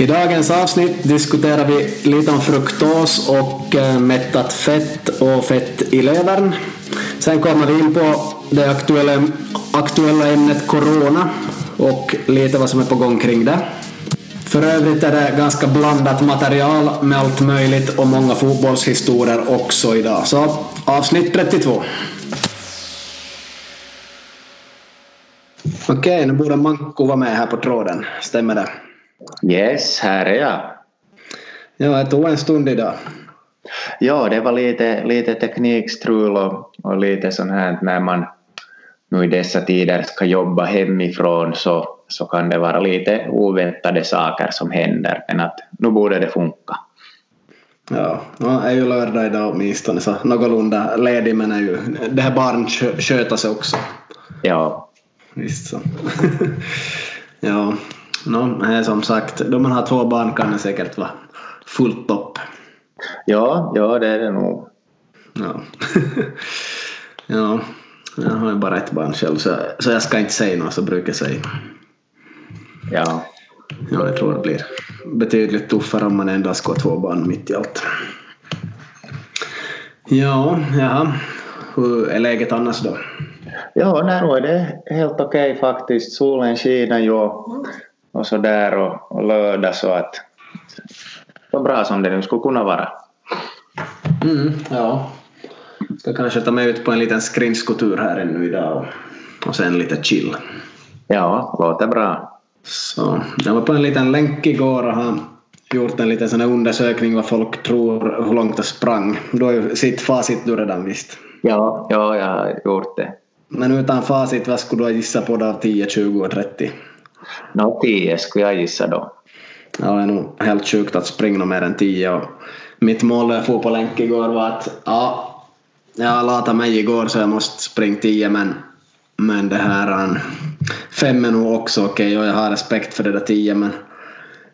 I dagens avsnitt diskuterar vi lite om fruktos och eh, mättat fett och fett i levern. Sen kommer vi in på det aktuella, aktuella ämnet corona och lite vad som är på gång kring det. För övrigt är det ganska blandat material med allt möjligt och många fotbollshistorier också idag. Så avsnitt 32. Okej, nu borde Manko vara med här på tråden. Stämmer det? Yes, här är jag. Ja, det tog en stund idag. Ja, det var lite, lite teknikstrul och, och lite sånt här när man nu i dessa tider ska jobba hemifrån så, så kan det vara lite oväntade saker som händer men att nu borde det funka. Ja, det är ju lördag idag åtminstone så någorlunda ledig men är ju, det här barn sköter sig också. Ja. Visst så. ja, no, som sagt, då man har två barn kan det säkert vara fullt upp. Ja, ja det är det nog. Ja. ja, jag har ju bara ett barn själv så, så jag ska inte säga något så brukar jag säga. Ja. Ja, jag tror det blir betydligt tuffare om man endast ska ha två barn mitt i allt. Ja, ja. Hur är läget annars då? Ja, nej, nu är det helt okej faktiskt. Solen skiner ju och så där och, och lördag så att så bra som det nu skulle kunna vara. Mm, ja. Ska kanske ta mig ut på en liten skridskotur här ännu idag och, och sen lite chill. Ja, låter bra. Så jag var på en liten länk igår och har gjort en liten sån undersökning vad folk tror hur långt jag sprang. Du har ju sitt facit du redan visst. Ja, ja, jag har gjort det. Men utan facit, vad skulle du gissa på då av 10, 20 och 30? Nå, 10 skulle jag gissa då. Ja, det är nog helt sjukt att springa mer än 10 och mitt mål när jag for på länk igår var att ja, jag latade mig igår så jag måste springa 10 men, men det här fem är nog också okej okay, och jag har respekt för det där 10 men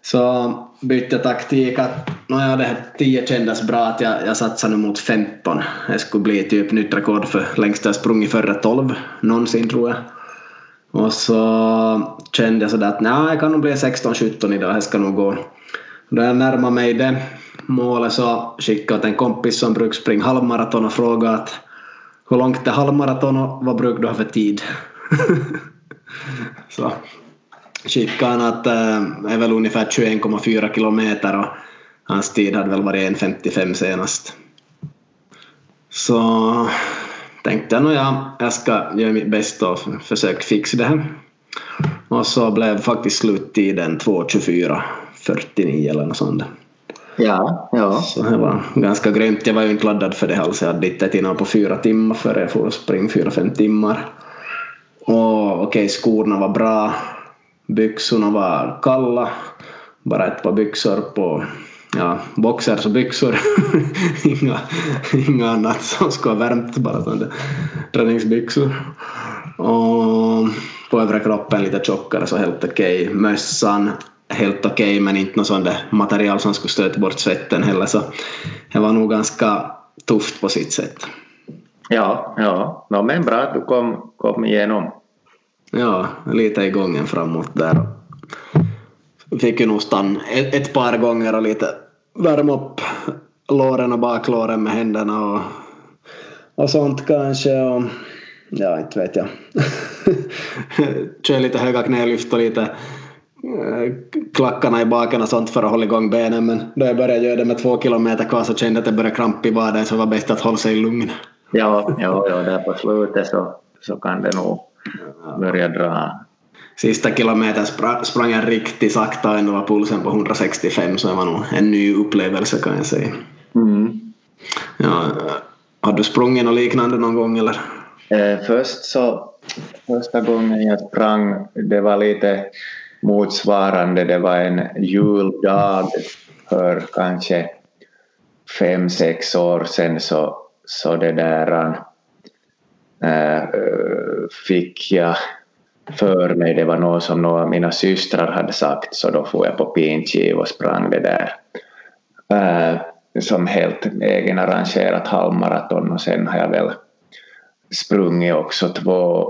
så bytte taktik att no, det här 10 kändes bra att jag, jag satsar nu mot 15. Det skulle bli typ nytt rekord för längst jag sprungit före 12 någonsin tror jag. Och så kände jag sådär att nej, jag kan nog bli 16-17 idag, det ska nog gå. Då jag närmade mig det målet så skickade jag en kompis som brukar springa halvmaraton och frågade att hur långt är halvmaraton och vad brukar du ha för tid? så skickade han att äh, det är väl ungefär 21,4 kilometer och hans tid hade väl varit 1.55 senast. Så tänkte jag nog ja, jag ska göra mitt bästa och försöka fixa det här. Och så blev faktiskt sluttiden 2.24.49 eller något sånt. Ja, ja. Så det var ganska grymt. Jag var ju inte laddad för det alls. Jag hade inte innan på fyra timmar före jag får springa fyra, fem timmar. Och okej, okay, skorna var bra. Byxorna var kalla. Bara ett par byxor på ja, boxers och byxor. inga, inga annat som skulle ha värmt, bara sådana träningsbyxor. Och på övre kroppen lite tjockare så helt okej. Okay. Mössan helt okej okay, men inte något sånt material som skulle stöta bort svetten heller så det var nog ganska tufft på sitt sätt. Ja, ja. No, men bra att du kom, kom igenom. Ja, lite i gången framåt där. Fick ju nog stanna ett, ett par gånger och lite värma upp låren och baklåren med händerna och, och sånt kanske. Och, ja, inte vet jag. Kör lite höga knälyft och lite eh, klackarna i baken och sånt för att hålla igång benen men då jag började göra det med två kilometer kvar så kände jag att det började krampa i vaden så det var bäst att hålla sig lugn. Ja, ja, ja där på slutet så, så kan det nog börja dra. Sista kilometern sprang jag riktigt sakta och ändå var pulsen på 165 så det var nog en ny upplevelse kan jag säga. Mm. Ja, har du sprungit något liknande någon gång eller? Eh, först så, första gången jag sprang, det var lite motsvarande, det var en juldag för kanske fem, sex år sedan så, så det där äh, fick jag för mig, det var något som några av mina systrar hade sagt så då får jag på Pinchiv och sprang det där äh, som helt egenarrangerat halvmaraton och sen har jag väl sprungit också två,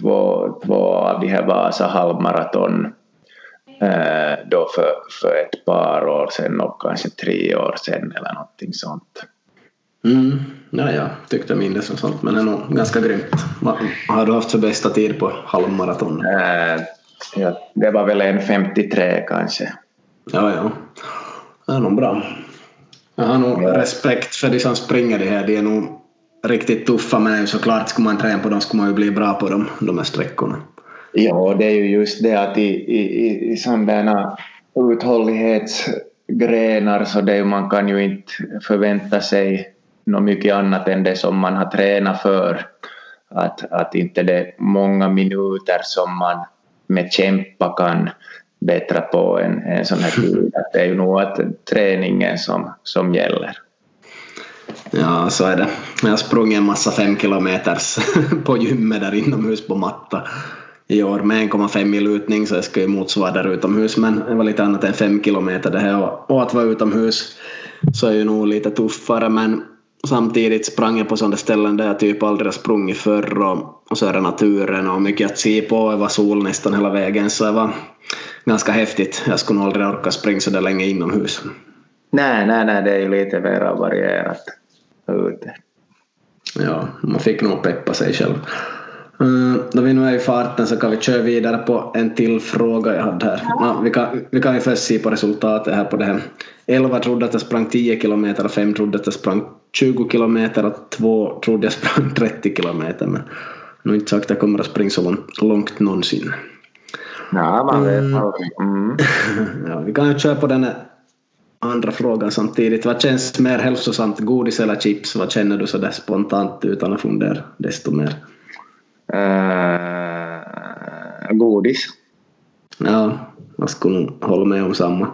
två, två av de här Vasa halvmaraton äh, då för, för ett par år sedan och kanske tre år sedan eller någonting sånt. Mm. Ja, jag tyckte minns något sånt, men det är nog ganska grymt. Vad har du haft för bästa tid på halvmaraton? Äh, ja, det var väl en 53 kanske. Ja, ja. Det är nog bra. Jag har nog ja. respekt för de som springer det här. De är nog riktigt tuffa, men såklart skulle man träna på dem skulle man ju bli bra på dem, de här sträckorna. Ja, det är ju just det att i, i, i sådana uthållighetsgrenar så det, man kan ju inte förvänta sig något mycket annat än det som man har tränat för. Att, att inte det är många minuter som man med kämpa kan bättra på en, en sån här tid. Att det är ju nog att träningen som, som gäller. Ja, så är det. Jag har sprungit en massa fem kilometers på gymmet där inomhus på matta i år med 1,5 mil lutning så jag ska ju motsvara där utomhus men det var lite annat än fem kilometer det här och att vara utomhus så är ju nog lite tuffare men samtidigt sprang jag på sådana ställen där jag typ aldrig har sprungit förr och, och så är det naturen och mycket att se på. Det var sol nästan hela vägen så det var ganska häftigt. Jag skulle nog aldrig orka springa så där länge inomhus. Nej, nej, nej, det är ju lite mer varierat ute. Ja, man fick nog peppa sig själv. Uh, då vi nu är i farten så kan vi köra vidare på en till fråga jag hade här. Ja, vi, kan, vi kan ju först se på resultatet här på det här. 11 trodde att jag sprang 10 kilometer, 5 trodde att jag sprang 20 kilometer och 2 trodde jag sprang 30 kilometer. Men nu inte sagt att jag kommer att springa så långt, långt någonsin. Ja, man vet mm. Mm. ja, vi kan ju köra på den här andra frågan samtidigt. Vad känns mer hälsosamt, godis eller chips? Vad känner du sådär spontant utan att fundera desto mer? Uh, godis. Ja, jag skulle hålla med om samma.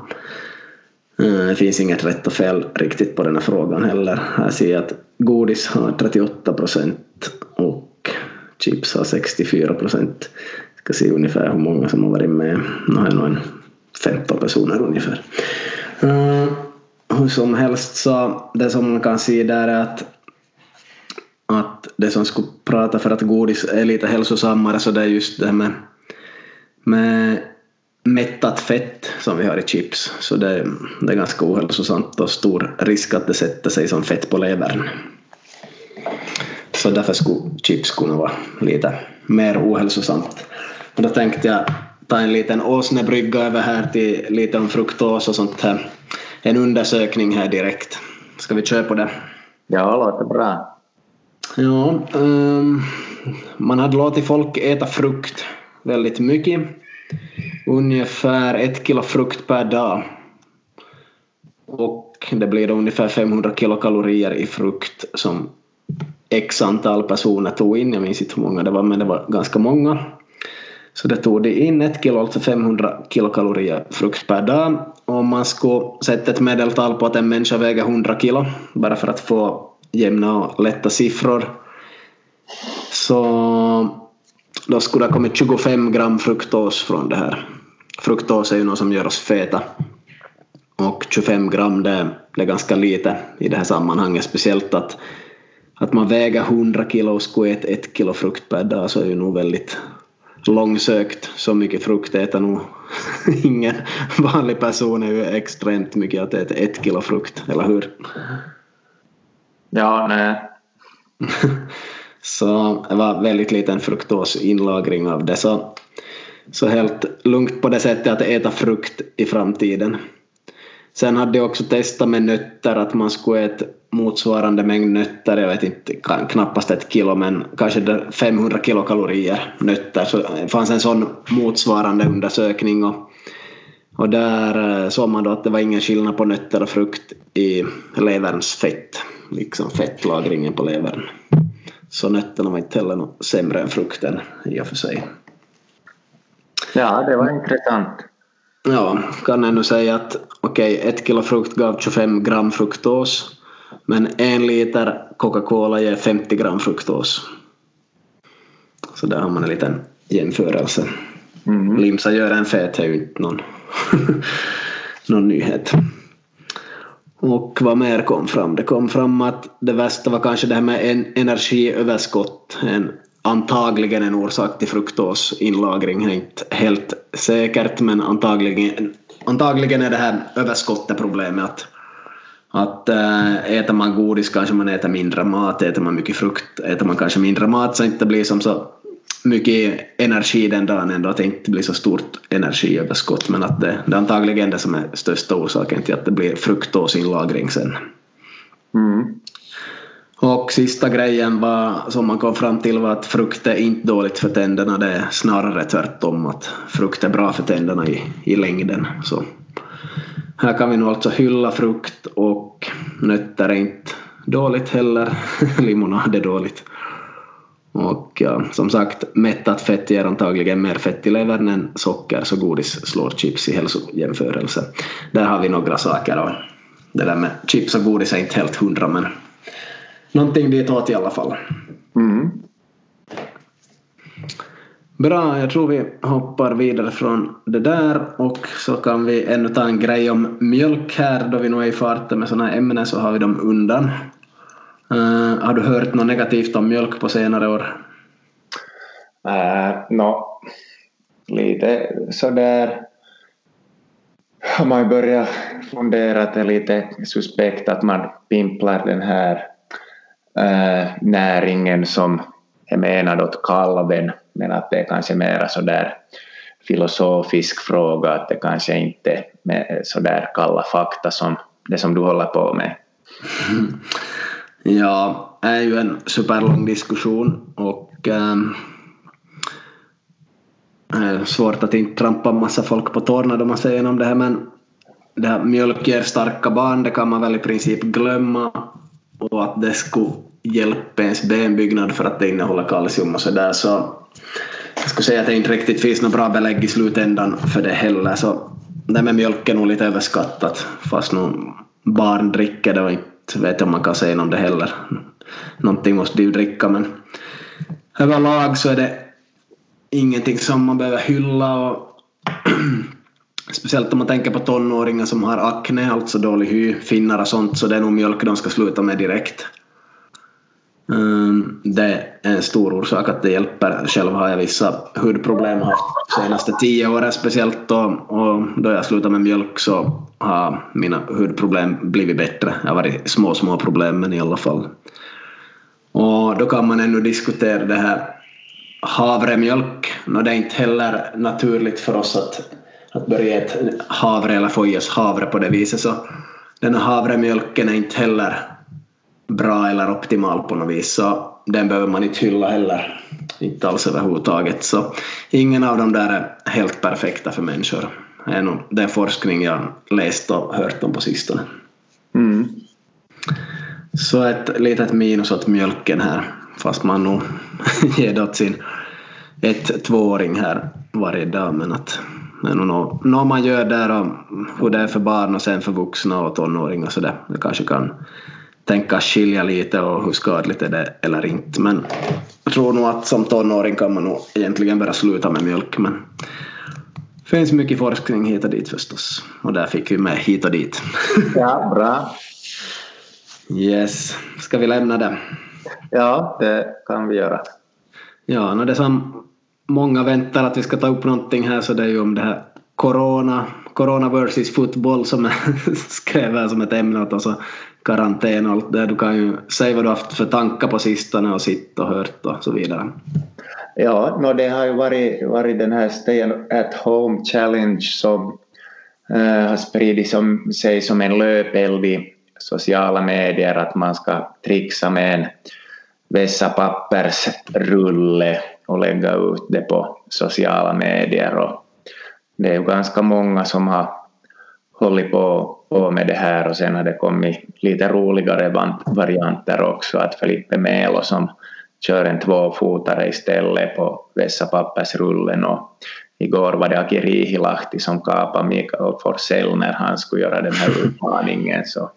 Uh, det finns inget rätt och fel riktigt på den här frågan heller. Här ser jag att godis har 38 procent och chips har 64 procent. Ska se ungefär hur många som har varit med. Nu har jag nog en 15 personer ungefär. Uh, hur som helst så det som man kan se där är att att det som skulle prata för att godis är lite hälsosammare så det är just det här med, med mättat fett som vi har i chips. Så det, det är ganska ohälsosamt och stor risk att det sätter sig som fett på levern. Så därför skulle chips kunna vara lite mer ohälsosamt. Och då tänkte jag ta en liten åsnebrygga över här till lite om fruktos och sånt här. En undersökning här direkt. Ska vi köra på det? Ja, låter bra. Ja, um, man hade låtit folk äta frukt väldigt mycket. Ungefär ett kilo frukt per dag. Och det blir då ungefär 500 kilokalorier i frukt som x antal personer tog in. Jag minns inte hur många det var men det var ganska många. Så det tog det in ett kilo, alltså 500 kilokalorier frukt per dag. Om man skulle sätta ett medeltal på att en människa väger 100 kilo bara för att få jämna och lätta siffror. Så då skulle det ha kommit 25 gram fruktos från det här. Fruktos är ju något som gör oss feta. Och 25 gram det, det är ganska lite i det här sammanhanget. Speciellt att, att man väger 100 kilo och skulle äta 1 kilo frukt per dag så är ju nog väldigt långsökt. Så mycket frukt äter nog ingen vanlig person. är ju extremt mycket att äta 1 kilo frukt, eller hur? Ja, nej. så det var väldigt liten fruktosinlagring av det. Så, så helt lugnt på det sättet att äta frukt i framtiden. Sen hade jag också testat med nötter att man skulle äta motsvarande mängd nötter, jag vet inte, knappast ett kilo men kanske 500 kilokalorier nötter. Så det fanns en sån motsvarande undersökning och, och där eh, såg man då att det var ingen skillnad på nötter och frukt i leverns fett liksom fettlagringen på levern. Så nötterna var inte heller något sämre än frukten i och för sig. Ja, det var intressant. Ja, kan ännu säga att okej, okay, ett kilo frukt gav 25 gram fruktos men en liter Coca-Cola ger 50 gram fruktos. Så där har man en liten jämförelse. Mm. Limsa gör en fet är ju inte någon, någon nyhet. Och vad mer kom fram? Det kom fram att det värsta var kanske det här med en energiöverskott. En, antagligen en orsak till fruktosinlagring. Inte helt säkert men antagligen antagligen är det här överskottet problemet att att äh, äter man godis kanske man äter mindre mat, äter man mycket frukt äter man kanske mindre mat så inte blir som så mycket energi den dagen ändå, att det inte blir så stort energiöverskott men att det, det är antagligen det som är största orsaken till att det blir fruktosinlagring sen. Mm. Och sista grejen var, som man kom fram till var att frukt är inte dåligt för tänderna, det är snarare tvärtom att frukt är bra för tänderna i, i längden. Så här kan vi nu alltså hylla frukt och nötter är inte dåligt heller, limonad är dåligt. Och ja, som sagt, mättat fett ger antagligen mer fett i levern än socker, så godis slår chips i hälsojämförelse. Där har vi några saker och det där med chips och godis är inte helt hundra men någonting ditåt i alla fall. Mm. Bra, jag tror vi hoppar vidare från det där och så kan vi ännu ta en grej om mjölk här då vi nu är i farten med sådana ämnen så har vi dem undan. Uh, har du hört något negativt om mjölk på senare år? Uh, no, lite sådär har man börjat fundera att det är lite suspekt att man pimplar den här uh, näringen som är menad åt kalven men att det är kanske mera sådär filosofisk fråga att det kanske inte är sådär kalla fakta som det som du håller på med. Ja, det är ju en superlång diskussion och äh, är svårt att inte trampa massa folk på tårna då man säger igenom det här men det här mjölk ger starka barn, det kan man väl i princip glömma och att det skulle hjälpa ens benbyggnad för att det innehåller kalcium och sådär så jag skulle säga att det inte riktigt finns några bra belägg i slutändan för det heller. Så det med mjölk är nog lite överskattat fast nog barn dricker det och inte vet jag om man kan säga om det heller. Någonting måste ju dricka men överlag så är det ingenting som man behöver hylla och speciellt om man tänker på tonåringar som har akne, alltså dålig hy, finnar och sånt, så det är nog mjölk de ska sluta med direkt. Eh, det är en stor orsak att det hjälper. Själv har jag vissa hudproblem haft de senaste tio åren speciellt då, och då jag slutade med mjölk så har mina hudproblem blivit bättre. Det har varit små, små problem men i alla fall. Och då kan man ännu diskutera det här havremjölk. No, det är inte heller naturligt för oss att, att börja äta havre eller få i oss havre på det viset så den här havremjölken är inte heller bra eller optimal på något vis så den behöver man inte hylla heller. Inte alls överhuvudtaget. Så ingen av dem där är helt perfekta för människor. Det är nog den forskning jag läst och hört om på sistone. Mm. Så ett litet minus åt mjölken här fast man nog ger det åt sin ett tvååring här varje dag men att är nog något man gör där och hur det är för barn och sen för vuxna och tonåringar så det, det kanske kan tänka skilja lite och hur skadligt är det eller inte. Men jag tror nog att som tonåring kan man nog egentligen börja sluta med mjölk. Men det finns mycket forskning hit och dit förstås. Och där fick vi med hit och dit. Ja, bra. Yes. Ska vi lämna det? Ja, det kan vi göra. Ja, no det som många väntar att vi ska ta upp någonting här så det är ju om det här corona, corona versus fotboll som är skrevet som ett ämne och så karantän och allt det. Du kan ju säga vad du haft för tankar på sistone och sitt och hört och så vidare. Ja, no, det har ju varit, varit den här Stay at Home Challenge som äh, har spridit som, sig som en löpeld i sociala medier att man ska trixa med en vässa pappersrulle och lägga ut det på sociala medier. Och det är ju ganska många som har hållit på, på med det här och sen har det kommit lite roligare varianter också att Felipe Melo som kör en tvåfotare istället på vässapappersrullen och igår var det Aki Riihilahti som kapade Mikael Forsell när han skulle göra den här utmaningen så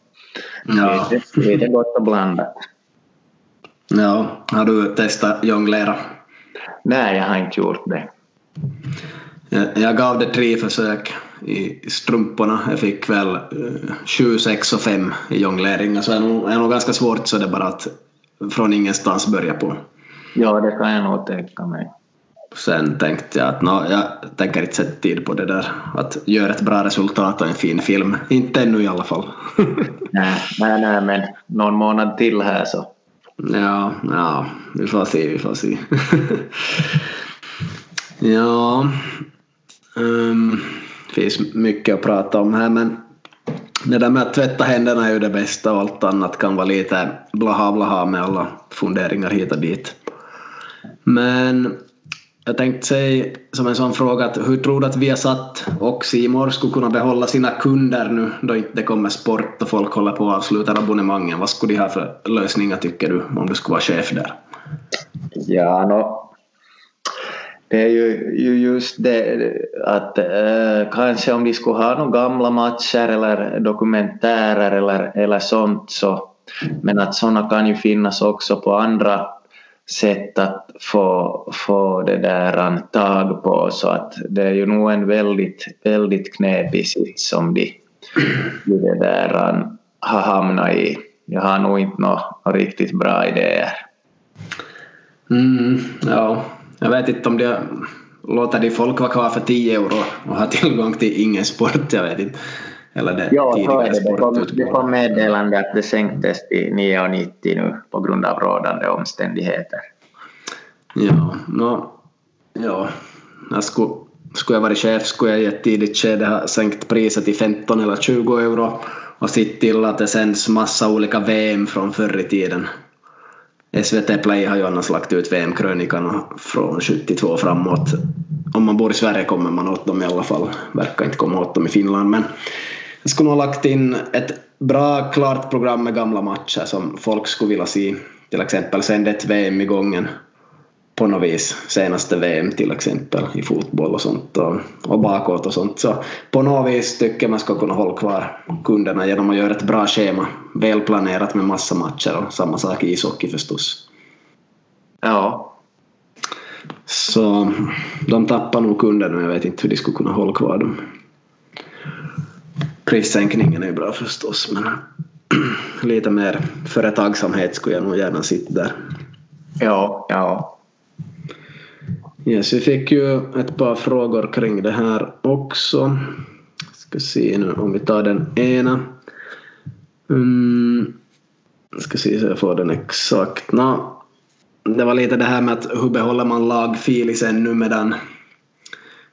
ja. lite, lite gott och blandat. Ja, har du testat jonglera? Nej, jag har inte gjort det. Jag gav det tre försök i strumporna. Jag fick väl 7, eh, 6 och 5 i jonglering. Så det är nog, är nog ganska svårt så det är bara att från ingenstans börja på. Ja, det kan jag nog tänka mig. Sen tänkte jag att no, jag tänker inte sätta tid på det där. Att göra ett bra resultat och en fin film. Inte ännu i alla fall. nej, nej, nej, men någon månad till här så. Ja, ja, vi får se, vi får se. ja, um, finns mycket att prata om här men det där med att tvätta händerna är ju det bästa och allt annat kan vara lite blaha blaha med alla funderingar hit och dit. Men jag tänkte säga som en sån fråga att hur tror du att Viasat och Simor skulle kunna behålla sina kunder nu då inte det kommer sport och folk håller på att avsluta abonnemangen? Vad skulle de ha för lösningar tycker du om du skulle vara chef där? Ja, no, det är ju, ju just det att eh, kanske om de skulle ha några gamla matcher eller dokumentärer eller, eller sånt så men att sådana kan ju finnas också på andra sätt att få, få det där tag på så att det är ju nog en väldigt, väldigt knepig sits som de, de det där har hamnat i. Jag har nog inte några riktigt bra idéer. Mm, ja, jag vet inte om det låter de folk vara kvar för 10 euro och ha tillgång till ingen sport, jag vet inte. Eller det ja, är det. Det kom, det kom meddelande att det sänktes till 9,90 nu på grund av rådande omständigheter. Ja, no, ja. Jag skulle, skulle jag varit chef skulle jag i ett tidigt skede ha sänkt priset till 15 eller 20 euro och sett till att det sänds massa olika VM från förr i tiden. SVT Play har ju annars lagt ut VM-krönikan från 72 framåt. Om man bor i Sverige kommer man åt dem i alla fall. Verkar inte komma åt dem i Finland men jag skulle nog ha lagt in ett bra klart program med gamla matcher som folk skulle vilja se. Till exempel sände ett VM i gången på något vis senaste VM till exempel i fotboll och sånt och, och bakåt och sånt. Så på något vis tycker man ska kunna hålla kvar kunderna genom att göra ett bra schema, välplanerat med massa matcher och samma sak i ishockey förstås. Ja. Så de tappar nog kunder nu, jag vet inte hur de skulle kunna hålla kvar dem. Prissänkningen är ju bra förstås men lite mer företagsamhet skulle jag nog gärna sitta där. Ja, ja. Yes, vi fick ju ett par frågor kring det här också. Ska se nu om vi tar den ena. Mm, ska se så jag får den exakt. No, det var lite det här med att hur behåller man lagfilisen nu medan,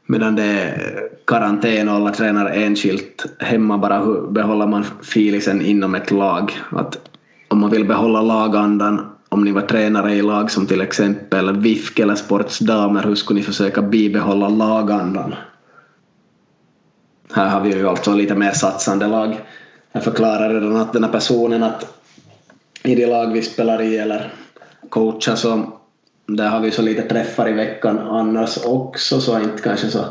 medan det är karantän och alla tränar enskilt hemma bara hur behåller man filisen inom ett lag? Att om man vill behålla lagandan om ni var tränare i lag som till exempel vifk eller Sportsdamer, hur skulle ni försöka bibehålla lagandan? Här har vi ju alltså lite mer satsande lag. Jag förklarar redan att den här personen att i de lag vi spelar i eller coachar så där har vi så lite träffar i veckan annars också så inte kanske så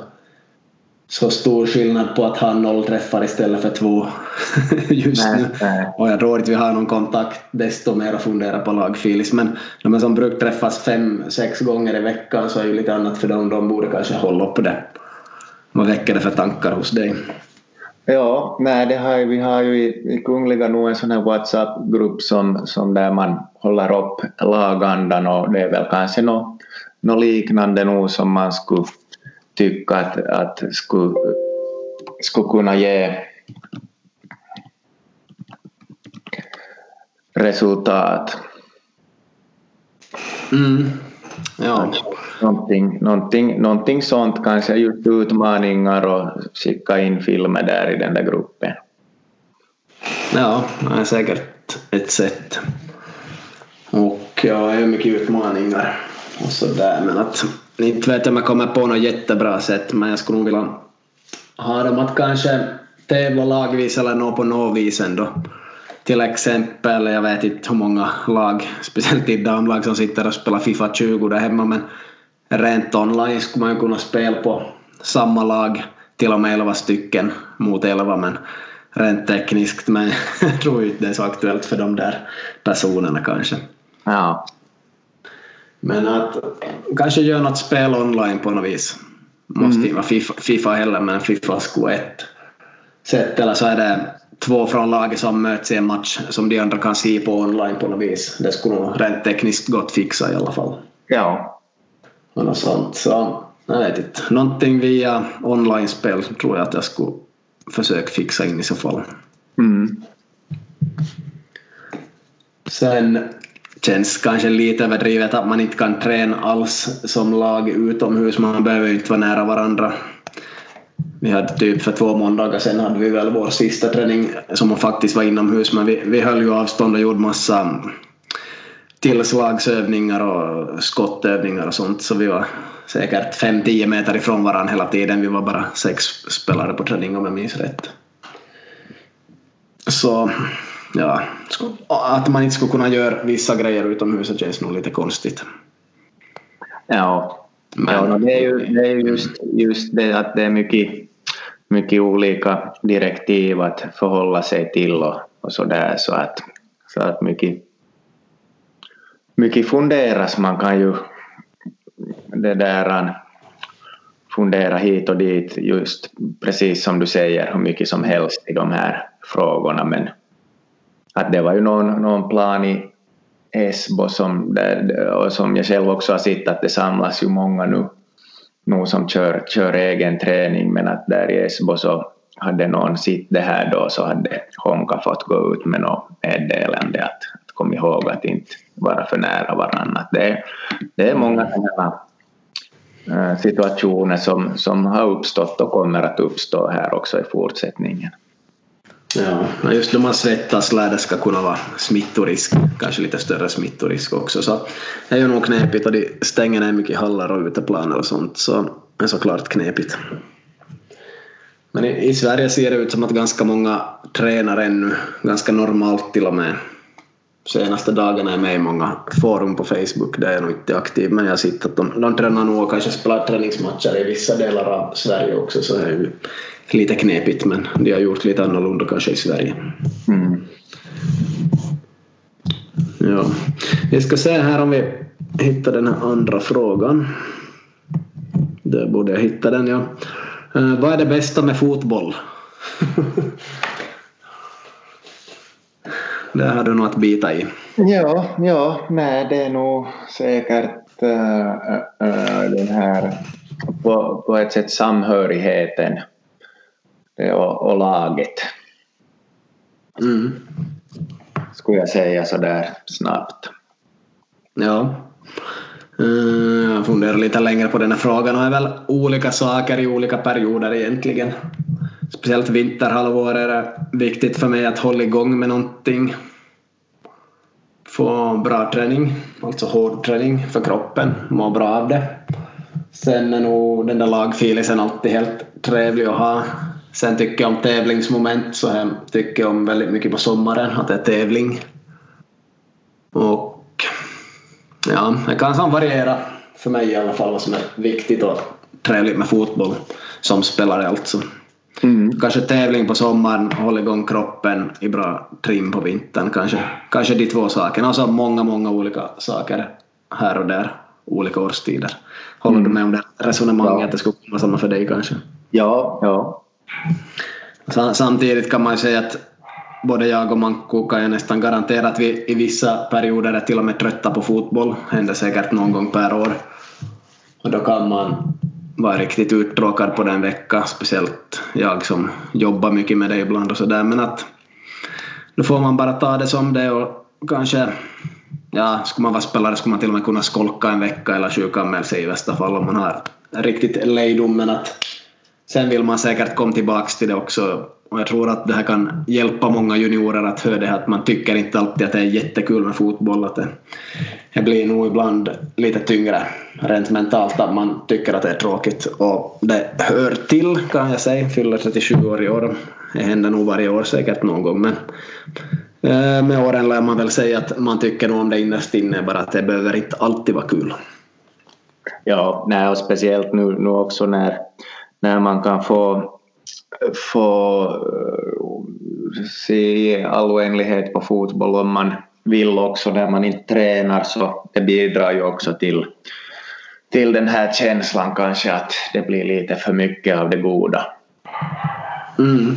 så stor skillnad på att ha noll träffar istället för två just nej, nu. Nej. Och jag tror inte vi har någon kontakt desto mer att fundera på lagfilis. Men när man som brukar träffas fem, sex gånger i veckan så är det lite annat för dem. De borde kanske hålla upp det. Vad väcker det för tankar hos dig? Ja, nej, det har, vi har ju i, i Kungliga nog en sån här WhatsApp-grupp som, som där man håller upp lagandan och det är väl kanske något, något liknande nog som man skulle tycka att, att skulle, skulle kunna ge resultat. Mm. Ja. Någonting, någonting, någonting sånt, kanske just utmaningar och skicka in filmer där i den där gruppen. Ja, det är säkert ett sätt. Och ja, det är mycket utmaningar och sådär men att inte vet jag om jag kommer på något jättebra sätt men jag skulle nog vilja ha dem att kanske tävla lagvis eller nå på något vis ändå. Till exempel, jag vet inte hur många lag, speciellt i damlag som sitter och spelar Fifa 20 där hemma men rent online skulle man ju kunna spela på samma lag, till och med 11 stycken mot 11 men rent tekniskt men jag tror inte det är så aktuellt för de där personerna kanske. Ja. Men att kanske göra något spel online på något vis. Måste mm. inte vara FIFA, FIFA heller, men Fifa skulle ett sätt. Eller så är det två från laget som möts i en match som de andra kan se på online på något vis. Det skulle nog rent tekniskt gott fixa i alla fall. Ja. och något sånt. Så jag vet inte. Någonting via online-spel tror jag att jag skulle försöka fixa in i så fall. Mm. Sen känns kanske lite överdrivet att man inte kan träna alls som lag utomhus. Man behöver ju inte vara nära varandra. Vi hade typ för två måndagar sedan hade vi väl vår sista träning som faktiskt var inomhus men vi, vi höll ju avstånd och gjorde massa tillslagsövningar och skottövningar och sånt så vi var säkert 5-10 meter ifrån varandra hela tiden. Vi var bara sex spelare på träning om jag minns rätt. Så ja, att man inte skulle kunna göra vissa grejer utomhus känns nog lite konstigt. Ja, Men, ja det är ju, det är just, just det att det är mycket, mycket olika direktiv att förhålla sig till och, och så där så att, så att mycket, mycket funderas. Man kan ju det där fundera hit och dit just precis som du säger hur mycket som helst i de här frågorna men att det var ju någon, någon plan i Esbo som, där, och som jag själv också har sett att det samlas ju många nu, nu som kör, kör egen träning men att där i Esbo så hade någon sitt det här då så hade Honka fått gå ut med något meddelande att, att kom ihåg att inte vara för nära varandra. Det, det är många sådana eh, situationer som, som har uppstått och kommer att uppstå här också i fortsättningen. Ja, just när man svettas lär det ska kunna vara smittorisk, kanske lite större smittorisk också. Så det är ju nog knepigt och de stänger ner mycket hallar och uteplaner och sånt så det är såklart knepigt. Men i, i, Sverige ser det ut som att ganska många tränar ännu, ganska normalt till och med. Senaste dagarna är med i många forum på Facebook där jag nog inte är aktiv men jag har sett att de, de tränar nog och kanske spelar träningsmatcher i vissa delar av Sverige också så det är ju lite knepigt men de har gjort lite annorlunda kanske i Sverige. Mm. Ja. Vi ska se här om vi hittar den här andra frågan. Där borde jag hitta den ja. Uh, vad är det bästa med fotboll? det har du nog att bita i. Ja, ja nej, det är nog säkert uh, uh, den här på, på ett sätt samhörigheten och, och laget. Mm. Skulle jag säga så där snabbt. Ja. Eh, jag funderar lite längre på den här frågan och är väl olika saker i olika perioder egentligen. Speciellt vinterhalvår är det viktigt för mig att hålla igång med någonting. Få bra träning, alltså hård träning för kroppen, må bra av det. Sen är nog den där lagfilisen alltid helt trevlig att ha. Sen tycker jag om tävlingsmoment så jag tycker om väldigt mycket på sommaren att det är tävling. Och ja, det kan som variera för mig i alla fall vad som är viktigt och trevligt med fotboll som spelare alltså. Mm. Kanske tävling på sommaren, hålla igång kroppen i bra trim på vintern. Kanske, kanske de två sakerna. Och så många, många olika saker här och där. Olika årstider. Håller mm. du med om det resonemanget? Ja. Att det skulle komma samma för dig kanske? Ja, ja. Samtidigt kan man ju säga att både jag och Manko kan jag nästan garantera att vi i vissa perioder är till och med trötta på fotboll. Händer säkert någon gång per år. Och då kan man vara riktigt uttråkad på den vecka, speciellt jag som jobbar mycket med det ibland och sådär. Men att då får man bara ta det som det och kanske, ja, skulle man vara spelare skulle man till och med kunna skolka en vecka eller sjukanmäla sig i värsta fall om man har riktigt lejdom. Men att sen vill man säkert komma tillbaka till det också och jag tror att det här kan hjälpa många juniorer att höra det här att man tycker inte alltid att det är jättekul med fotboll. Att det, det blir nog ibland lite tyngre rent mentalt att man tycker att det är tråkigt. Och det hör till kan jag säga, fyller 37 år i år. Det händer nog varje år säkert någon gång men eh, med åren lär man väl säga att man tycker nog om det innerst inne bara att det behöver inte alltid vara kul. Ja, nej, och speciellt nu, nu också när, när man kan få få eh, se all oändlighet på fotboll om man vill också när man inte tränar så det bidrar ju också till, till den här känslan kanske att det blir lite för mycket av det goda. Mm.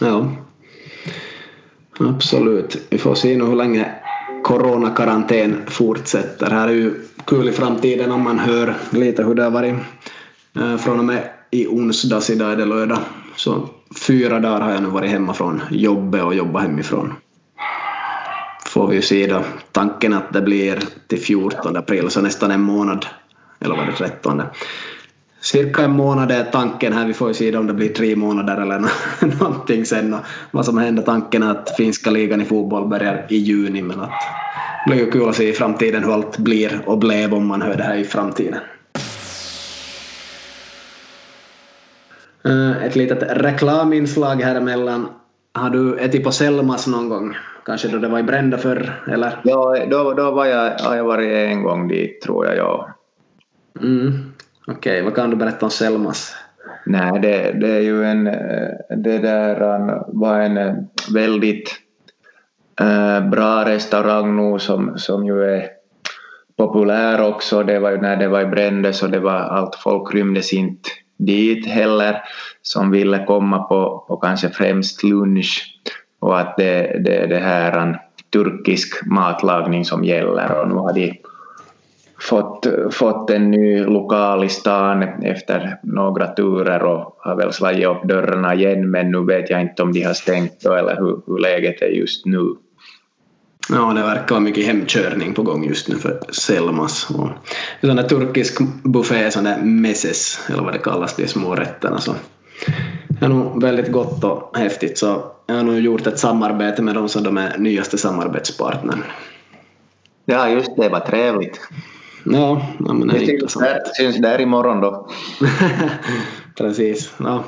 Ja. Absolut. Vi får se nu hur länge coronakarantän fortsätter. Här är ju kul i framtiden om man hör lite hur det har varit eh, från och med i onsdags, idag är det lördag. Så fyra dagar har jag nu varit hemma från jobbet och jobbat hemifrån. Får vi ju se då. Tanken att det blir till 14 april, så nästan en månad. Eller var det 13? Cirka en månad är tanken här. Vi får ju se om det blir tre månader eller någonting sen. Och vad som händer. Tanken är att finska ligan i fotboll börjar i juni. Men att det blir ju kul att se i framtiden hur allt blir och blev om man hör det här i framtiden. Ett litet reklaminslag här emellan. Har du ätit på Selmas någon gång? Kanske då det var i Brända förr, eller? Ja, då, då var jag, har jag varit en gång dit, tror jag. Ja. Mm. Okej, okay. vad kan du berätta om Selmas? Nej, det, det är ju en... Det där var en väldigt äh, bra restaurang nu som, som ju är populär också. Det var ju när det var i Brände så det var allt folk rymdes inte dit heller som ville komma på, på kanske främst lunch och att det, det, det här en turkisk matlagning som gäller och nu har de fått, fått en ny lokal i stan efter några turer och har väl slagit upp dörrarna igen men nu vet jag inte om de har stängt då eller hur, hur läget är just nu. Ja, det verkar vara mycket hemkörning på gång just nu för Selmas. Och sån där turkisk buffé, sån där meses, eller vad det kallas, de små rätterna. Så det är nog väldigt gott och häftigt. Så jag har nog gjort ett samarbete med dem som de är nyaste samarbetspartnern. Ja, just det, vad trevligt. Ja, ja men det är intressant. Syns där imorgon då. Precis. Ja.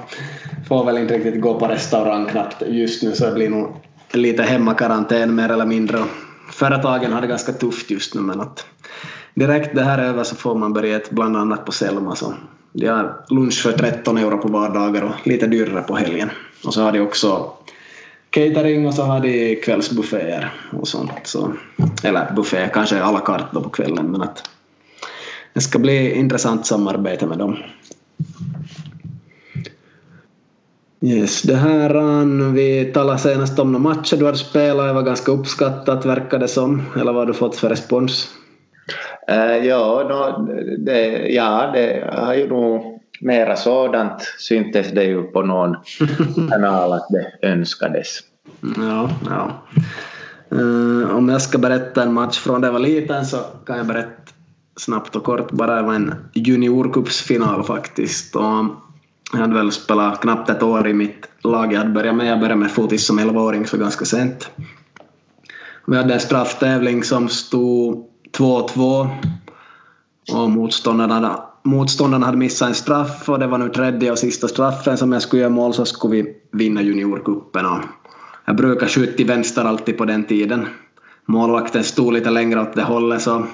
Får väl inte riktigt gå på restaurang knappt just nu så det blir nog lite hemmakarantän mer eller mindre. Företagen har det ganska tufft just nu men att direkt det här är över så får man börja bland annat på Selma. Så de har lunch för 13 euro på vardagar och lite dyrare på helgen. Och så har de också catering och så har de kvällsbufféer och sånt. Så, eller buffé, kanske à la carte då på kvällen men att det ska bli intressant samarbete med dem. Yes, det här vi talade senast om några matcher du hade spelat, det var ganska uppskattat verkar det som. Eller vad har du fått för respons? Uh, ja, no, det, ja, det har ju nog mera sådant syntes det ju på någon kanal att det önskades. Ja, ja. Uh, om jag ska berätta en match från det jag var liten så kan jag berätta snabbt och kort bara. Det var en juniorcupsfinal faktiskt. Och jag hade väl spelat knappt ett år i mitt lag jag hade börjat med. Jag började med fotis som 11-åring så ganska sent. Vi hade en strafftävling som stod 2-2 och motståndarna, motståndarna hade missat en straff och det var nu tredje och sista straffen som jag skulle göra mål så skulle vi vinna juniorcupen. Jag brukar skjuta till vänster alltid på den tiden. Målvakten stod lite längre åt det hållet så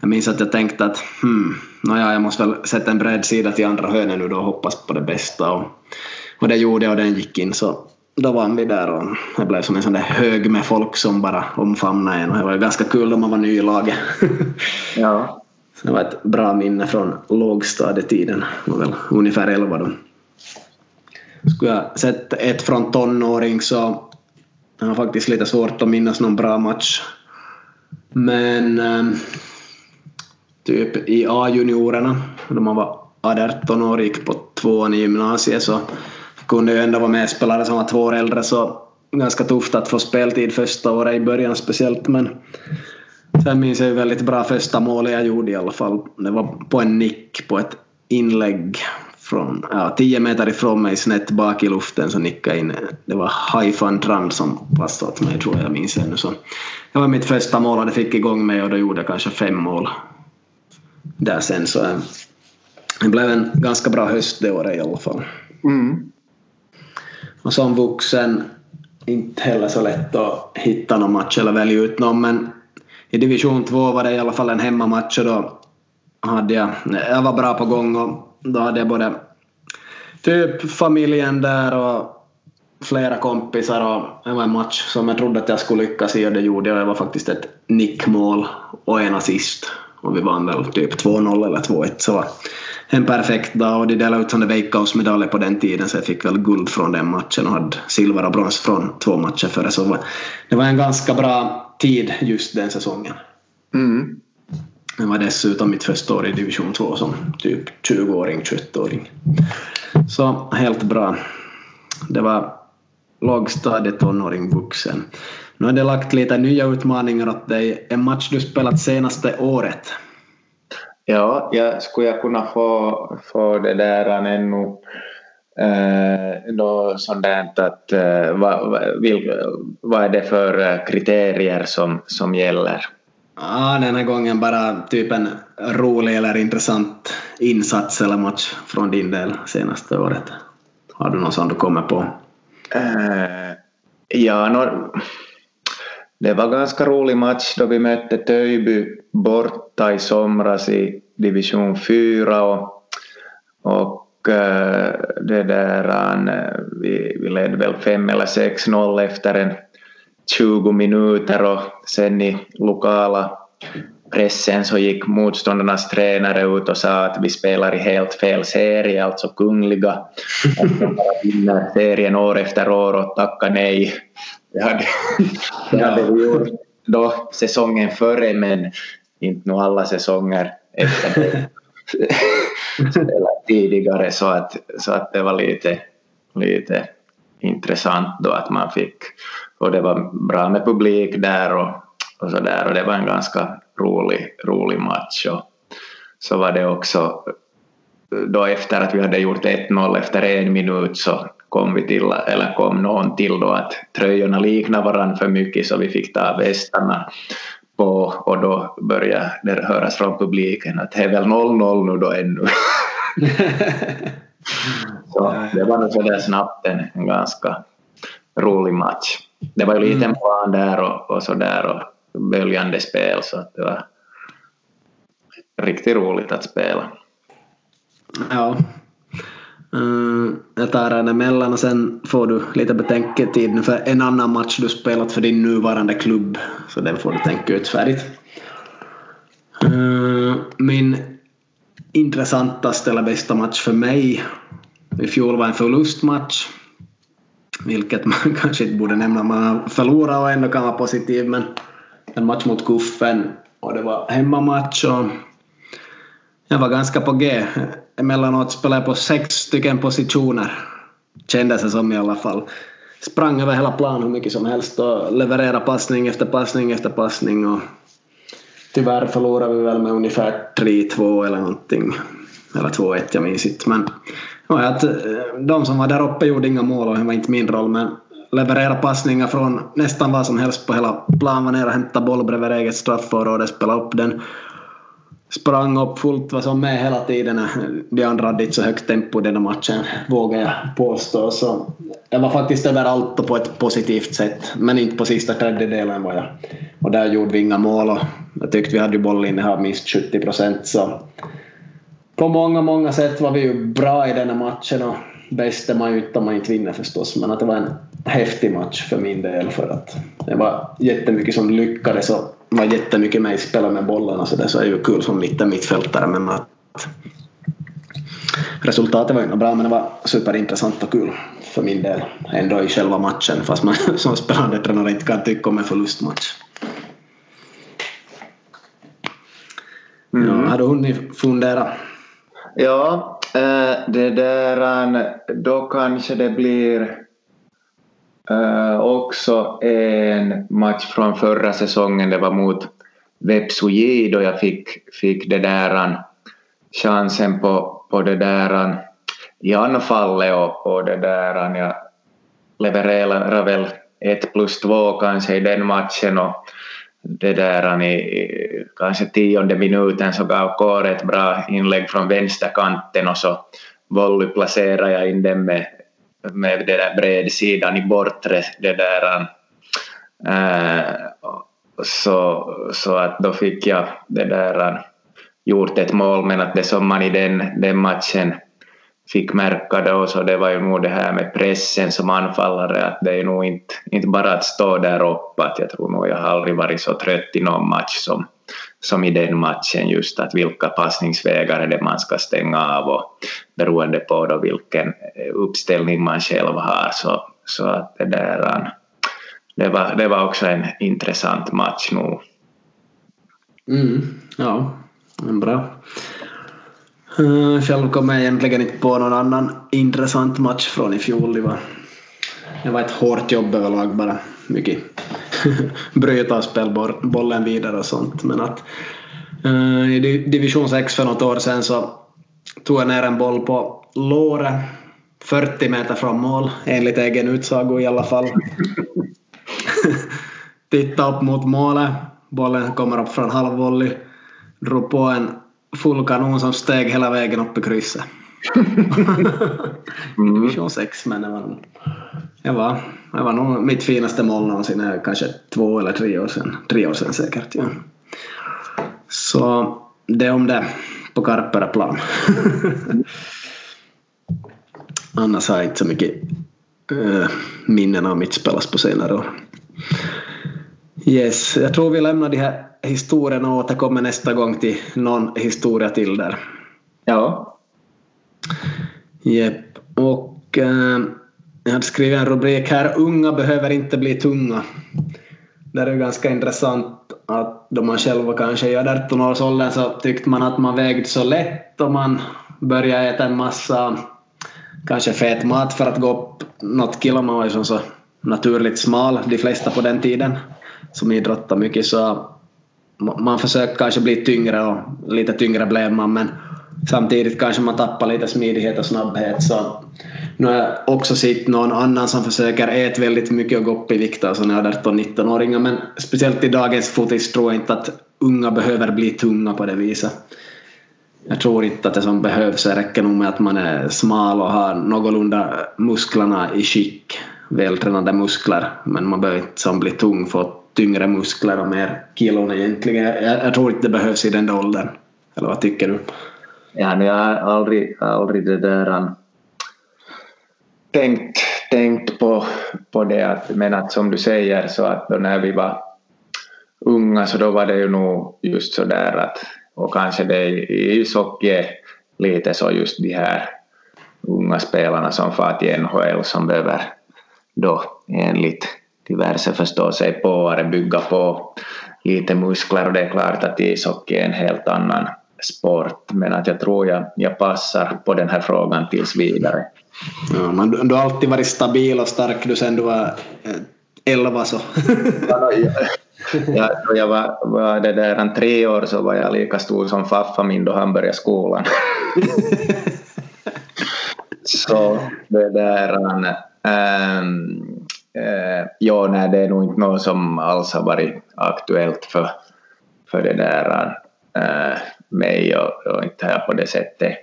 jag minns att jag tänkte att hmm, nåja, jag måste väl sätta en bredsida till andra hörnet nu då och hoppas på det bästa. Och, och det gjorde jag och den gick in så då vann vi där och det blev som en sån där hög med folk som bara omfamnade en och det var ganska kul då man var ny i laget. ja. Så det var ett bra minne från lågstadietiden, jag var väl ungefär 11 då. Skulle jag sett ett från tonåring så jag har faktiskt lite svårt att minnas någon bra match. Men ehm, typ i A-juniorerna, då man var 18 år och gick på tvåan i gymnasiet så kunde ju ändå vara med spelare som var två år äldre så ganska tufft att få speltid första året i början speciellt men sen minns jag ju väldigt bra första målet jag gjorde i alla fall. Det var på en nick på ett inlägg från ja, 10 meter ifrån mig snett bak i luften så nickade in. Det var Haifan Trand som passade åt mig tror jag, jag minns ännu så. Det var mitt första mål och det fick igång mig och då gjorde jag kanske fem mål där sen så eh, det blev en ganska bra höst det året i alla fall. Mm. Och som vuxen inte heller så lätt att hitta någon match eller välja ut någon men i division 2 var det i alla fall en hemmamatch och då hade jag, jag var bra på gång och då hade jag både typ familjen där och flera kompisar och det var en match som jag trodde att jag skulle lyckas i och det gjorde jag. Det var faktiskt ett nickmål och en assist och vi vann väl typ 2-0 eller 2-1 så en perfekt dag och de delade ut sådana Veikkausmedaljer på den tiden så jag fick väl guld från den matchen och hade silver och brons från två matcher före så det var en ganska bra tid just den säsongen. Mm. Det var dessutom mitt första år i division 2 som typ 20-åring, 21-åring. Så helt bra. Det var lågstadiet, tonåring, vuxen. Nu har det lagt lite nya utmaningar åt dig. En match du spelat senaste året? Ja, jag skulle jag kunna få, få det där ännu eh, sånt att eh, vad, vil, vad är det för eh, kriterier som, som gäller? Ja, den här gången bara typ en rolig eller intressant insats eller match från din del senaste året. Har du någon sån du kommer på? Uh, ja, no, det var ganska rolig match då vi mötte Töjby borta i somras i division 4 och, och uh, det där, uh, vi, vi ledde väl 5 eller 6-0 efter en 20 minuter och sen i lokala pressen så gick motståndarnas tränare ut och sa att vi spelar i helt fel serie, alltså Kungliga. Att de vinner serien år efter år och tacka nej. Det hade, det hade vi gjort då säsongen före men inte nog alla säsonger efter det. tidigare så att, så att det var lite, lite intressant då att man fick och det var bra med publik där och, och så där och det var en ganska rolig, rolig match och så var det också då efter att vi hade gjort 1-0 efter en minut så kom vi till, eller kom någon till då att tröjorna liknar varandra för mycket så vi fick ta västarna på och då började det höras från publiken att det är väl 0-0 nu då ännu. så det var nog sådär snabbt en, en ganska rolig match. Det var ju liten mm. plan där och, och sådär och böljande spel så att det var riktigt roligt att spela. Ja. Mm, jag tar den emellan och sen får du lite betänketid för en annan match du spelat för din nuvarande klubb. Så den får du tänka ut färdigt. Mm, min intressantaste eller bästa match för mig i fjol var en förlustmatch vilket man kanske inte borde nämna. Man har förlorat och ändå kan vara positiv men en match mot Kuffen och det var hemmamatch och jag var ganska på G. Emellanåt spelade jag på sex stycken positioner. Kändes det som i alla fall. Sprang över hela planen hur mycket som helst och levererade passning efter passning efter passning och tyvärr förlorade vi väl med ungefär 3-2 eller någonting. Eller 2-1, jag minns inte. Men ja, att de som var där uppe gjorde inga mål och det var inte min roll men leverera passningar från nästan vad som helst på hela plan. Var nere och hämtade boll bredvid eget straffområde, spela upp den. Sprang upp fullt vad som med hela tiden. De andra hade inte så högt tempo denna matchen, vågar jag påstå. Så jag var faktiskt överallt och på ett positivt sätt, men inte på sista tredjedelen var jag. Och där gjorde vi inga mål och jag tyckte vi hade bollinnehav minst 70 procent. Så på många, många sätt var vi ju bra i denna matchen och bäst är man ju inte om man inte vinner förstås, men att det var en häftig match för min del för att det var jättemycket som lyckades och var jättemycket med i spelet med bollarna så det så är ju kul som mitten mittfältare men att resultatet var ju bra men det var superintressant och kul för min del ändå i själva matchen fast man som spelande tränare inte kan tycka om en förlustmatch. Mm. Ja, har du hunnit fundera? Ja, eh, det där, då kanske det blir Uh, också en match från förra säsongen, det var mot Vepsuji då jag fick, fick det där eh, chansen på, på det där eh, i anfallet och, och det där jag levererade väl ett plus två kanske i den matchen och det där i kanske tionde minuten så gav Kåre ett bra inlägg från vänsterkanten och så volley placerade jag in den med, med det där bredsidan i bortre det där äh, så, så att då fick jag det där äh, gjort ett mål men att det som man i den, den matchen fick märka då så det var ju nog det här med pressen som anfallare att det är nog inte, inte bara att stå där uppe att jag tror nog jag har aldrig varit så trött i någon match som, som i den matchen just att vilka passningsvägar är det man ska stänga av och beroende på då vilken eh, uppställning man själv har så, så att det där eh, det, var, det var också en intressant match nog. Mm, ja, bra. Eh, själv kommer jag egentligen inte på någon annan intressant match från i fjol. Det var, det var ett hårt jobb överlag bara. Mycket bryta och spela bollen vidare och sånt. Men att eh, i division 6 för något år sedan så tog jag ner en boll på låret 40 meter från mål, enligt egen utsago i alla fall. Titta upp mot målet, bollen kommer upp från halvvolley, drog på en full kanon som steg hela vägen upp i krysset mm. Division 6 men det var, det var, det var nog mitt finaste mål någonsin, kanske två eller tre år sedan. Tre år sedan säkert. Ja. Så det om det på Karpera plan. Annars har jag inte så mycket äh, minnen av mitt spelas på senare år. Yes, jag tror vi lämnar de här historierna och återkommer nästa gång till någon historia till där. Ja. Jep, och eh, jag hade skrivit en rubrik här, unga behöver inte bli tunga. Det är ganska intressant att då man själv var kanske i 18-årsåldern så tyckte man att man vägde så lätt och man började äta en massa kanske fet mat för att gå upp något kilo. Man var ju som så naturligt smal, de flesta på den tiden som idrottade mycket så man försökte kanske bli tyngre och lite tyngre blev man men samtidigt kanske man tappar lite smidighet och snabbhet så nu har jag också sett någon annan som försöker äta väldigt mycket och gå upp i vikt, alltså när 18-19-åringar men speciellt i dagens fotis tror jag inte att unga behöver bli tunga på det viset. Jag tror inte att det som behövs det räcker nog med att man är smal och har någorlunda musklerna i skick, vältränade muskler men man behöver inte som bli tung för tyngre muskler och mer kilon egentligen. Jag, jag tror inte det behövs i den åldern. Eller vad tycker du? Ja, jag har aldrig, äh, aldrig det där tänkt, tänkt på, på det att, men att som du säger så att då när vi var unga så då var det ju nog just så där att och kanske det i ishockey lite så just de här unga spelarna som far till NHL som behöver då enligt diverse förstå sig på bygga på lite muskler och det är klart att ishockey är en helt annan sport men att jag tror jag, jag passar på den här frågan tills vidare. Ja, men du har alltid varit stabil och stark du sen du var eh, elva så. ja, då jag var, var det där tre år så var jag lika stor som faffa min då han började skolan. så det där um, uh, ja, nej, det är nog inte något som alls har varit aktuellt för, för det där uh, mig och, och inte jag på det sättet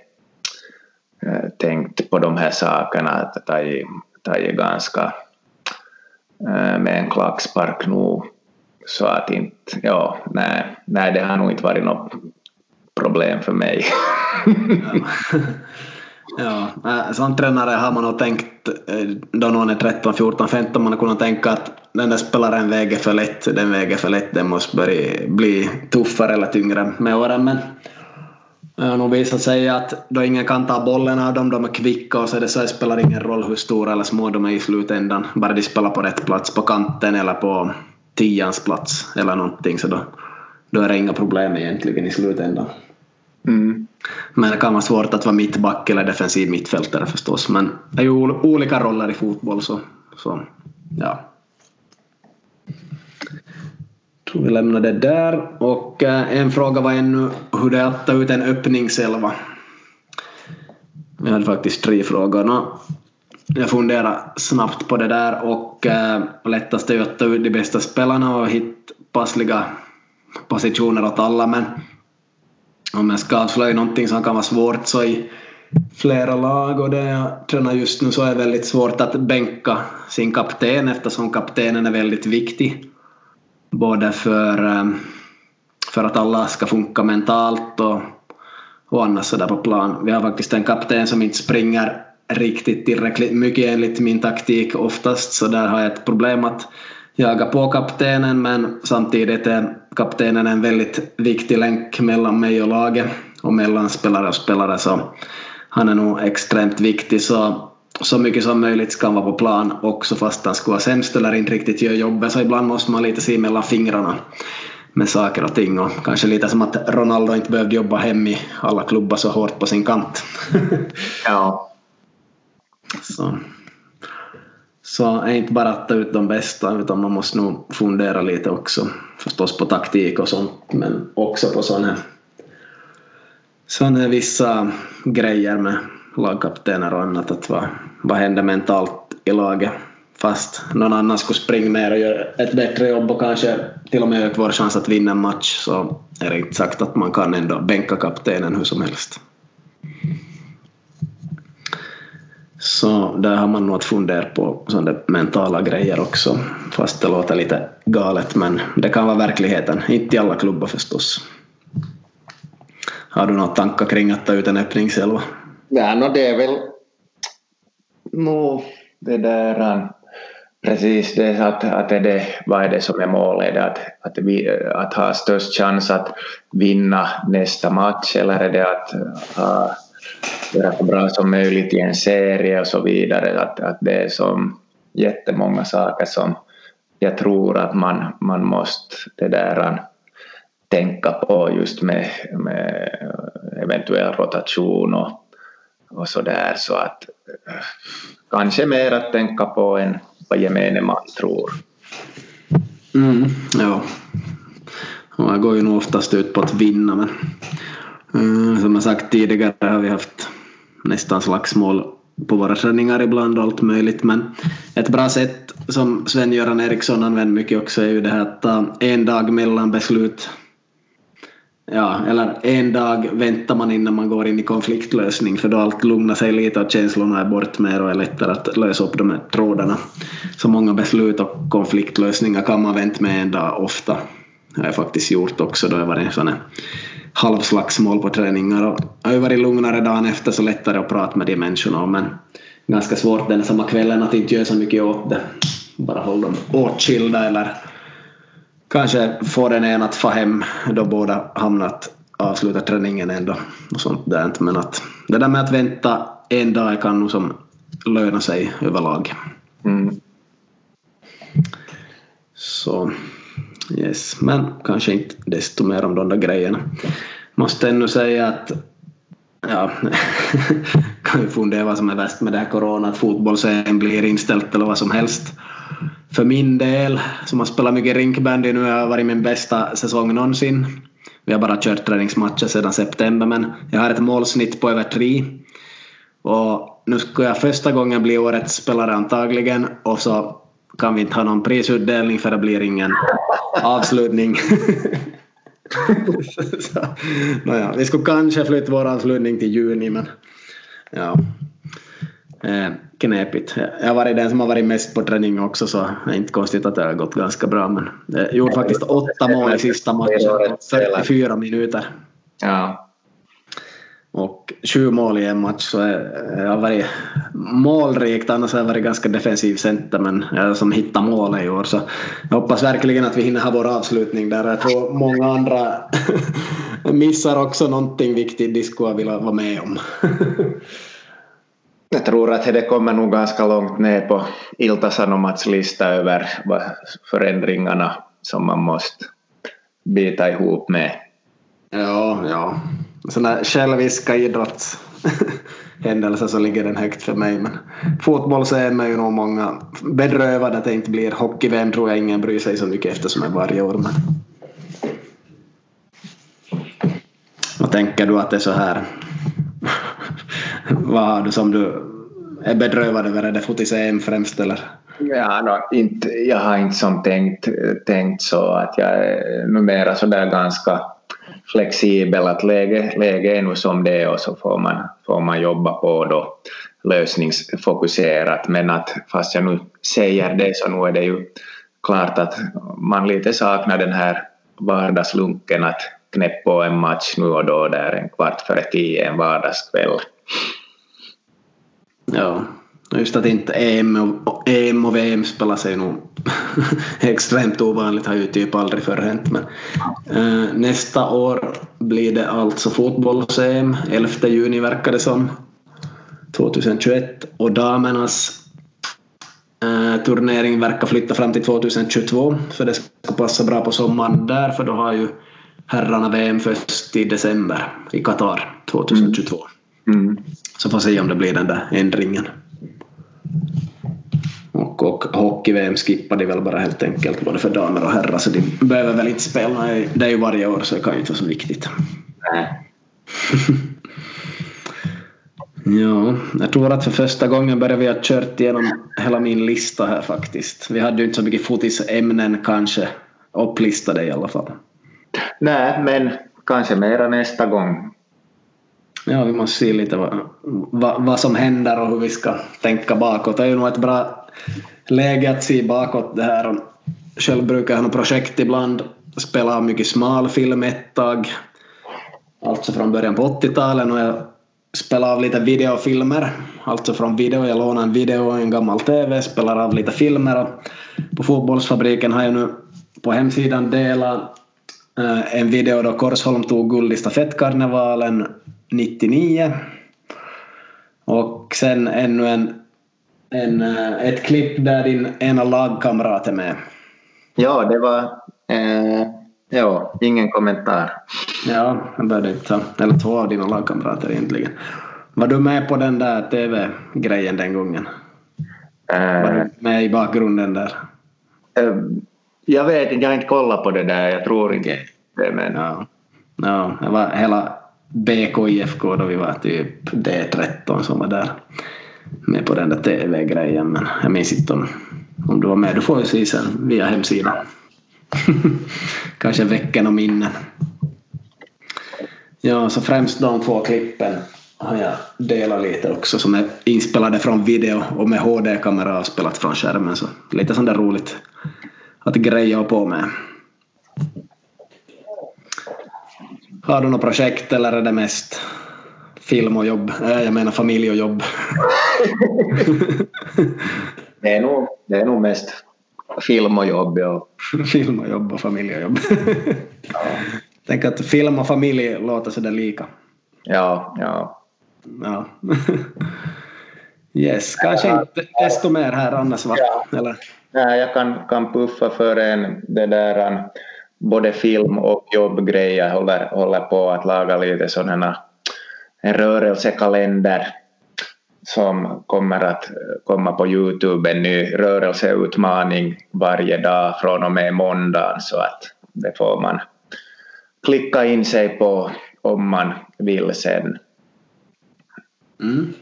uh, tänkt på de här sakerna att ta i, ta i ganska med en klackspark nog så att inte, ja, nej, nej det har nog inte varit något problem för mig. ja, som tränare har man nog tänkt då någon är 13, 14, 15 man har kunnat tänka att den där spelaren väger för lätt, den väger för lätt, den måste börja bli tuffare eller tyngre med åren men det har nog visat sig att då ingen kan ta bollen av dem, de är kvicka och så det så spelar ingen roll hur stora eller små de är i slutändan, bara de spelar på rätt plats, på kanten eller på tians plats eller någonting så då, då är det inga problem egentligen i slutändan. Mm. Men det kan vara svårt att vara mittback eller defensiv mittfältare förstås men det är ju olika roller i fotboll så, så ja. Jag tror vi lämnar det där och eh, en fråga var ännu hur det är att ta ut en öppningselva. Vi hade faktiskt tre frågor jag funderade snabbt på det där och eh, lättast är ju att ta ut de bästa spelarna och hitta passliga positioner åt alla men om jag ska avslöja någonting som kan vara svårt så i flera lag och det jag tränar just nu så är det väldigt svårt att bänka sin kapten eftersom kaptenen är väldigt viktig. Både för, eh, för att alla ska funka mentalt och, och annars sådär på plan. Vi har faktiskt en kapten som inte springer riktigt tillräckligt mycket enligt min taktik oftast så där har jag ett problem att jaga på kaptenen men samtidigt är kaptenen en väldigt viktig länk mellan mig och laget och mellan spelare och spelare så han är nog extremt viktig så så mycket som möjligt ska han vara på plan också fast han skulle vara sämst eller inte riktigt gör jobbet så ibland måste man lite se mellan fingrarna med saker och ting och kanske lite som att Ronaldo inte behövde jobba hem i alla klubbar så hårt på sin kant. ja. Så. Så är inte bara att ta ut de bästa utan man måste nog fundera lite också. Förstås på taktik och sånt men också på sådana här, sån här vissa grejer med lagkaptener och annat. Att vad, vad händer mentalt i laget? Fast någon annan skulle springa mer och göra ett bättre jobb och kanske till och med öka vår chans att vinna en match så är det inte sagt att man kan ändå bänka kaptenen hur som helst. Så där har man nog att fundera på sådana mentala grejer också fast det låter lite galet men det kan vara verkligheten, inte i alla klubbar förstås. Har du några tankar kring att ta ut en öppning själva? Ja, no, det är väl no, det där ähm, Precis, det är att, att är det, vad är det som är målet? Är det att, att, vi, att ha störst chans att vinna nästa match eller är det att ha, göra så bra som möjligt i en serie och så vidare? Att, att det är som jättemånga saker som jag tror att man, man måste det där, äh, tänka på just med, med eventuell rotation och, och så där så att äh, kanske mer att tänka på än vad gemene man tror. Mm, ja. Man går ju nog oftast ut på att vinna men Mm, som jag sagt tidigare har vi haft nästan slagsmål på våra träningar ibland och allt möjligt men ett bra sätt som Sven-Göran Eriksson använder mycket också är ju det här att ta en dag mellan beslut ja, eller en dag väntar man innan man går in i konfliktlösning för då allt lugnar sig lite och känslorna är bort mer och är lättare att lösa upp de här trådarna. Så många beslut och konfliktlösningar kan man vänta med en dag ofta. Har jag faktiskt gjort också då jag varit en sån här halvslagsmål på träningar och har ju varit lugnare dagen efter så lättare att prata med de människorna men ganska svårt den samma kvällen att inte göra så mycket åt det. Bara hålla dem åtskilda eller kanske få den ena att få hem då båda hamnat avsluta träningen ändå och sånt där. Men att det där med att vänta en dag kan nog som löna sig överlag. Mm. Så yes, men kanske inte desto mer om de där grejerna. Måste ännu säga att ja, kan ju fundera vad som är värst med det här corona, att fotboll blir inställt eller vad som helst för min del, som har spelat mycket rinkbandy nu, har varit min bästa säsong någonsin. Vi har bara kört träningsmatcher sedan september men jag har ett målsnitt på över tre. Och nu ska jag första gången bli årets spelare antagligen och så kan vi inte ha någon prisutdelning för det blir ingen avslutning. så, naja, vi skulle kanske flytta vår avslutning till juni men ja. Eh, knepigt. Jag har varit den som har varit mest på träning också så det är inte konstigt att det har gått ganska bra men jag gjorde faktiskt åtta mål i sista matchen 44 minuter. Ja. Och sju mål i en match så jag har varit målrikt annars har jag varit ganska defensiv center men jag som hittar mål i år så jag hoppas verkligen att vi hinner ha vår avslutning där. Jag tror många andra missar också någonting viktigt de skulle vilja vara med om. Jag tror att det kommer nog ganska långt ner på Ilta-Sanomats lista över förändringarna som man måste bita ihop med. Ja, ja. Sådana själviska idrottshändelser så ligger den högt för mig. Men fotbolls-EM är ju nog många bedrövade att det inte blir hockey-VM tror jag ingen bryr sig så mycket eftersom det är varje år. Men... Vad tänker du att det är så här vad har du som du är bedrövad över? Är det fotis-EM främst eller? Ja, no, inte, jag har inte som tänkt, tänkt så att jag är numera sådär ganska flexibel att läge, läge är nu som det är och så får man, får man jobba på då lösningsfokuserat men att fast jag nu säger det så nu är det ju klart att man lite saknar den här vardagslunken att knäppa på en match nu och då där en kvart före tio en vardagskväll. Ja, just att inte EM och, EM och VM spelar sig nog extremt ovanligt har ju typ aldrig förr hänt. Men, äh, nästa år blir det alltså fotbolls-EM, 11 juni verkar det som. 2021 och damernas eh, turnering verkar flytta fram till 2022 för det ska passa bra på sommaren där för då har ju herrarna VM först i december i Qatar 2022. Mm. Mm. Så får se om det blir den där ändringen. Och, och hockey-VM skippar de väl bara helt enkelt både för damer och herrar så de behöver väl inte spela. Det är ju varje år så det kan ju inte vara så viktigt. Nej. ja, jag tror att för första gången börjar vi ha kört igenom hela min lista här faktiskt. Vi hade ju inte så mycket fotisämnen kanske upplistade i alla fall. Nej, men kanske mera nästa gång. Ja, vi måste se lite vad, vad, vad som händer och hur vi ska tänka bakåt. Det är ju nog ett bra läge att se bakåt det här. Själv brukar jag ha projekt ibland, spela mycket smalfilm ett tag, alltså från början på 80-talet och jag spelar av lite videofilmer, alltså från video. Jag lånar en video och en gammal TV, spelar av lite filmer och på fotbollsfabriken har jag nu på hemsidan delat en video då Korsholm tog guld i stafettkarnevalen 99 och sen ännu en en, eh, ett klipp där din ena lagkamrat är med. Ja, det var... Eh, ja, ingen kommentar. Ja, jag började inte ta... Eller två av dina lagkamrater egentligen. Var du med på den där TV-grejen den gången? Eh, var du med i bakgrunden där? Eh, jag vet inte, jag har inte kollat på det där. Jag tror inte det. Men... Ja. ja, det var hela BKIFK då vi var typ D13 som var där med på den där TV-grejen men jag minns inte om, om du var med. Du får ju se sen via hemsidan. Kanske väcker några minnen. Ja, så främst de två klippen har jag delat lite också som är inspelade från video och med HD-kamera spelat från skärmen så lite sånt där roligt att greja på med. Har du något projekt eller är det mest film och jobb. Jag menar familj och jobb. det, är nog, det är nog mest film och jobb. Ja. film och jobb och familj och jobb. ja. Tänk att film och familj låter sådär lika. Ja, ja. ja. yes, kanske inte desto mer här annars va? Eller? Nej, jag kan, kan puffa för en det där um, både film och jobbgrejer håller, håller på att laga lite sådana en rörelsekalender som kommer att eh, komma på Youtube, en ny rörelseutmaning varje dag från och med måndag så att det får man klicka in sig på om man vill sen. Mm,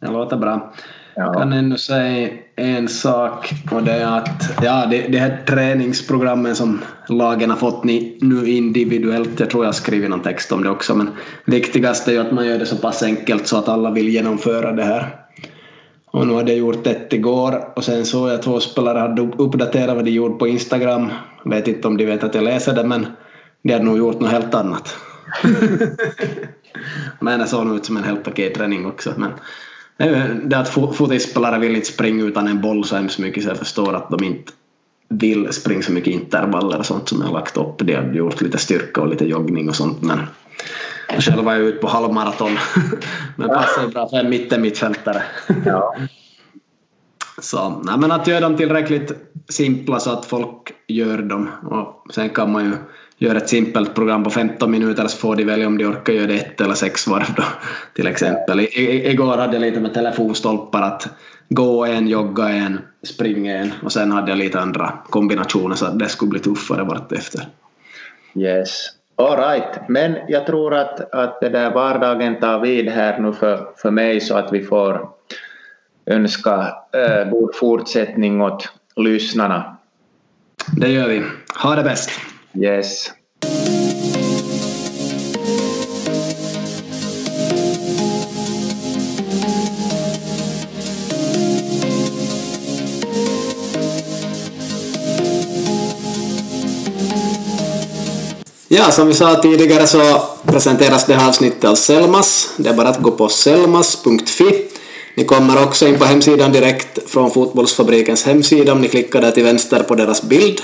det låter bra. Jag kan ännu säga en sak och det är att ja, det, det här träningsprogrammen som lagen har fått ni, nu individuellt, jag tror jag har skrivit någon text om det också, men viktigast är ju att man gör det så pass enkelt så att alla vill genomföra det här. Och nu hade jag gjort ett igår och sen såg jag två spelare hade uppdaterat vad de gjorde på Instagram. Vet inte om de vet att jag läser det men de hade nog gjort något helt annat. men det såg nog ut som en helt okej träning också. Men det att fotbollsspelare vill inte springa utan en boll så hemskt mycket så jag förstår att de inte vill springa så mycket intervaller och sånt som jag har lagt upp. De har gjort lite styrka och lite joggning och sånt men själv var jag ute på halvmaraton. men passar bra för en mittenmittfältare. ja. Så nej, men att göra dem tillräckligt simpla så att folk gör dem och sen kan man ju gör ett simpelt program på 15 minuter så får de välja om de orkar göra det ett eller sex varv då, till exempel. I, i, igår hade jag lite med telefonstolpar att gå en, jogga en, springa en och sen hade jag lite andra kombinationer så att det skulle bli tuffare vartefter. Yes. All right. Men jag tror att, att det där vardagen tar vid här nu för, för mig så att vi får önska eh, god fortsättning åt lyssnarna. Det gör vi. Ha det bäst. Yes. Ja, som vi sa tidigare så presenteras det här avsnittet av Selmas. Det är bara att gå på selmas.fi. Ni kommer också in på hemsidan direkt från Fotbollsfabrikens hemsida om ni klickar där till vänster på deras bild.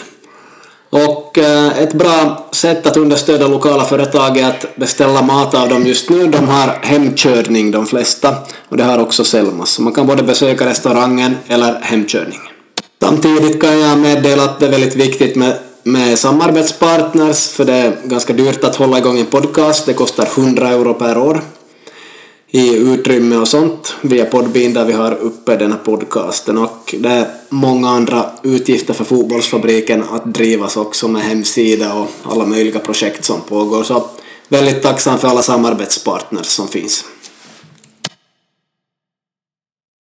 Och eh, ett bra sätt att understödja lokala företag är att beställa mat av dem just nu. De har hemkörning de flesta och det har också Selmas. Så man kan både besöka restaurangen eller hemkörning. Samtidigt kan jag meddela att det är väldigt viktigt med, med samarbetspartners för det är ganska dyrt att hålla igång en podcast. Det kostar 100 euro per år i utrymme och sånt via Podbean där vi har uppe den här podcasten och det är många andra utgifter för fotbollsfabriken att drivas också med hemsida och alla möjliga projekt som pågår så väldigt tacksam för alla samarbetspartners som finns.